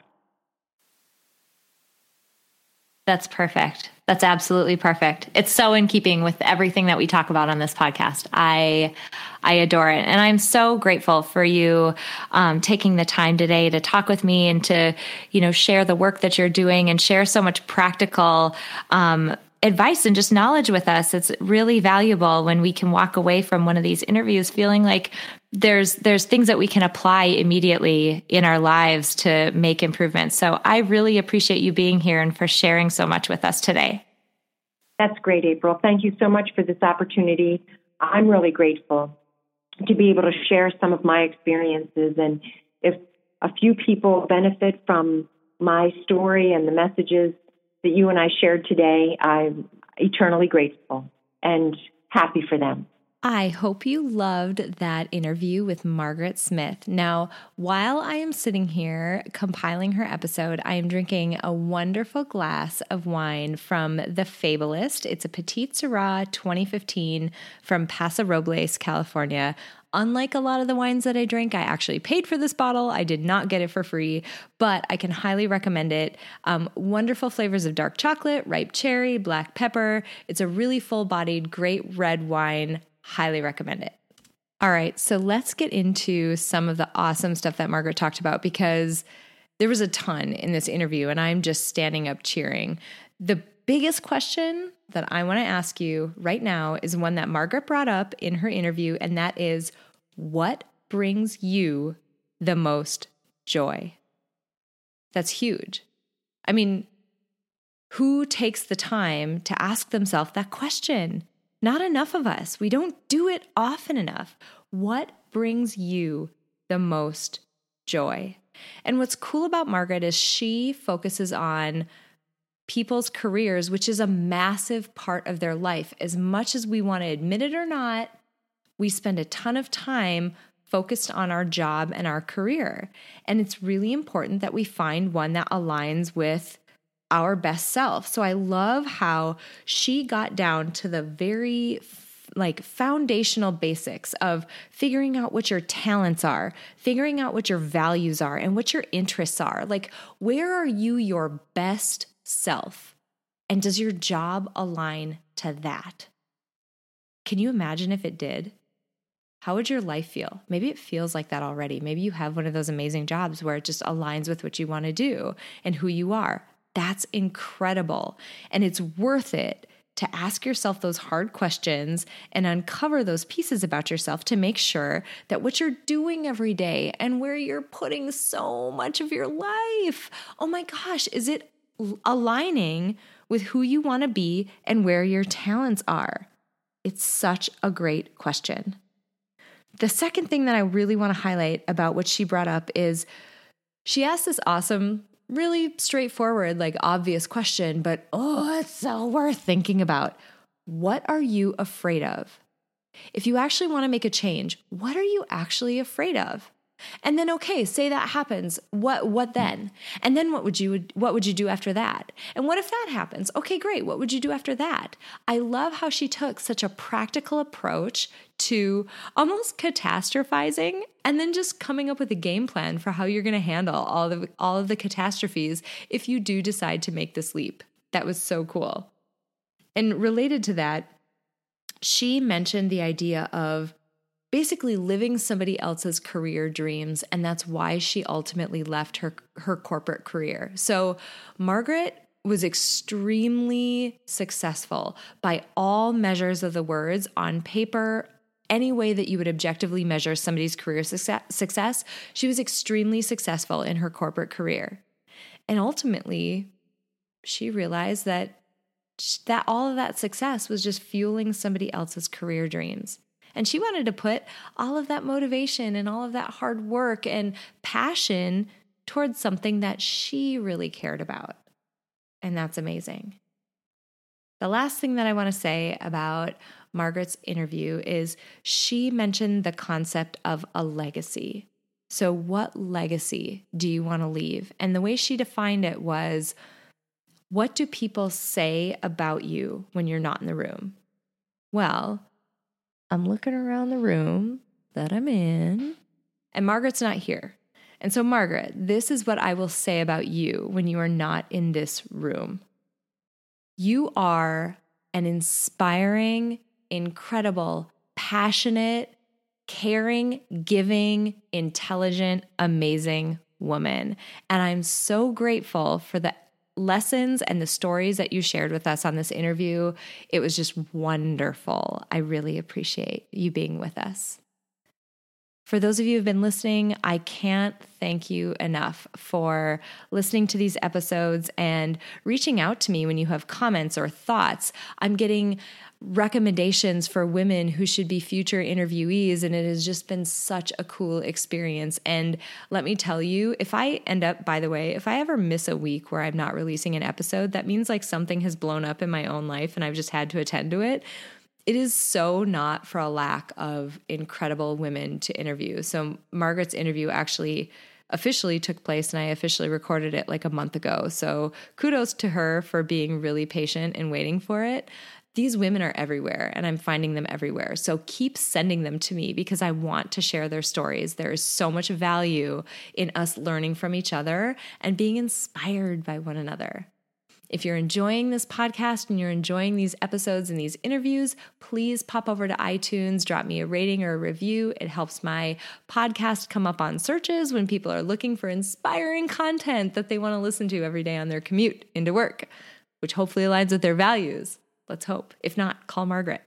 That's perfect. That's absolutely perfect. It's so in keeping with everything that we talk about on this podcast. I I adore it, and I'm so grateful for you um, taking the time today to talk with me and to you know share the work that you're doing and share so much practical um, advice and just knowledge with us. It's really valuable when we can walk away from one of these interviews feeling like there's there's things that we can apply immediately in our lives to make improvements. So I really appreciate you being here and for sharing so much with us today. That's great, April. Thank you so much for this opportunity. I'm really grateful to be able to share some of my experiences and if a few people benefit from my story and the messages that you and I shared today. I'm eternally grateful and happy for them. I hope you loved that interview with Margaret Smith. Now, while I am sitting here compiling her episode, I am drinking a wonderful glass of wine from The Fabulist. It's a Petite Sirah 2015 from Paso Robles, California. Unlike a lot of the wines that I drink, I actually paid for this bottle. I did not get it for free, but I can highly recommend it. Um, wonderful flavors of dark chocolate, ripe cherry, black pepper. It's a really full bodied, great red wine. Highly recommend it. All right, so let's get into some of the awesome stuff that Margaret talked about because there was a ton in this interview, and I'm just standing up cheering. The biggest question that I want to ask you right now is one that Margaret brought up in her interview, and that is what brings you the most joy? That's huge. I mean, who takes the time to ask themselves that question? Not enough of us. We don't do it often enough. What brings you the most joy? And what's cool about Margaret is she focuses on people's careers, which is a massive part of their life. As much as we want to admit it or not, we spend a ton of time focused on our job and our career. And it's really important that we find one that aligns with our best self. So I love how she got down to the very like foundational basics of figuring out what your talents are, figuring out what your values are and what your interests are. Like where are you your best self? And does your job align to that? Can you imagine if it did? How would your life feel? Maybe it feels like that already. Maybe you have one of those amazing jobs where it just aligns with what you want to do and who you are. That's incredible. And it's worth it to ask yourself those hard questions and uncover those pieces about yourself to make sure that what you're doing every day and where you're putting so much of your life, oh my gosh, is it aligning with who you want to be and where your talents are? It's such a great question. The second thing that I really want to highlight about what she brought up is she asked this awesome really straightforward, like obvious question, but oh, it's so worth thinking about. What are you afraid of? If you actually want to make a change, what are you actually afraid of? And then okay, say that happens. What what then? And then what would you what would you do after that? And what if that happens? Okay, great. What would you do after that? I love how she took such a practical approach to almost catastrophizing and then just coming up with a game plan for how you're going to handle all of all of the catastrophes if you do decide to make this leap. That was so cool. And related to that, she mentioned the idea of basically living somebody else's career dreams and that's why she ultimately left her her corporate career. So Margaret was extremely successful by all measures of the words on paper any way that you would objectively measure somebody's career success, she was extremely successful in her corporate career. And ultimately, she realized that that all of that success was just fueling somebody else's career dreams. And she wanted to put all of that motivation and all of that hard work and passion towards something that she really cared about. And that's amazing. The last thing that I want to say about Margaret's interview is she mentioned the concept of a legacy. So, what legacy do you want to leave? And the way she defined it was what do people say about you when you're not in the room? Well, I'm looking around the room that I'm in, and Margaret's not here. And so, Margaret, this is what I will say about you when you are not in this room. You are an inspiring, incredible, passionate, caring, giving, intelligent, amazing woman. And I'm so grateful for the lessons and the stories that you shared with us on this interview. It was just wonderful. I really appreciate you being with us. For those of you who've been listening, I can't thank you enough for listening to these episodes and reaching out to me when you have comments or thoughts. I'm getting recommendations for women who should be future interviewees, and it has just been such a cool experience. And let me tell you, if I end up, by the way, if I ever miss a week where I'm not releasing an episode, that means like something has blown up in my own life and I've just had to attend to it it is so not for a lack of incredible women to interview. So, Margaret's interview actually officially took place and I officially recorded it like a month ago. So, kudos to her for being really patient and waiting for it. These women are everywhere and I'm finding them everywhere. So keep sending them to me because I want to share their stories. There is so much value in us learning from each other and being inspired by one another. If you're enjoying this podcast and you're enjoying these episodes and these interviews, please pop over to iTunes, drop me a rating or a review. It helps my podcast come up on searches when people are looking for inspiring content that they want to listen to every day on their commute into work, which hopefully aligns with their values. Let's hope. If not, call Margaret.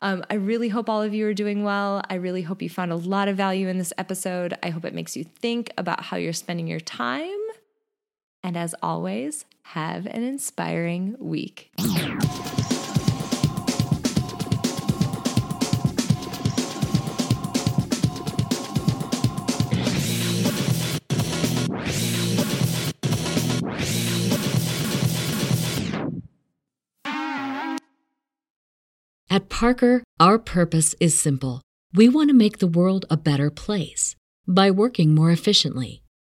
Um, I really hope all of you are doing well. I really hope you found a lot of value in this episode. I hope it makes you think about how you're spending your time. And as always, have an inspiring week. At Parker, our purpose is simple. We want to make the world a better place by working more efficiently,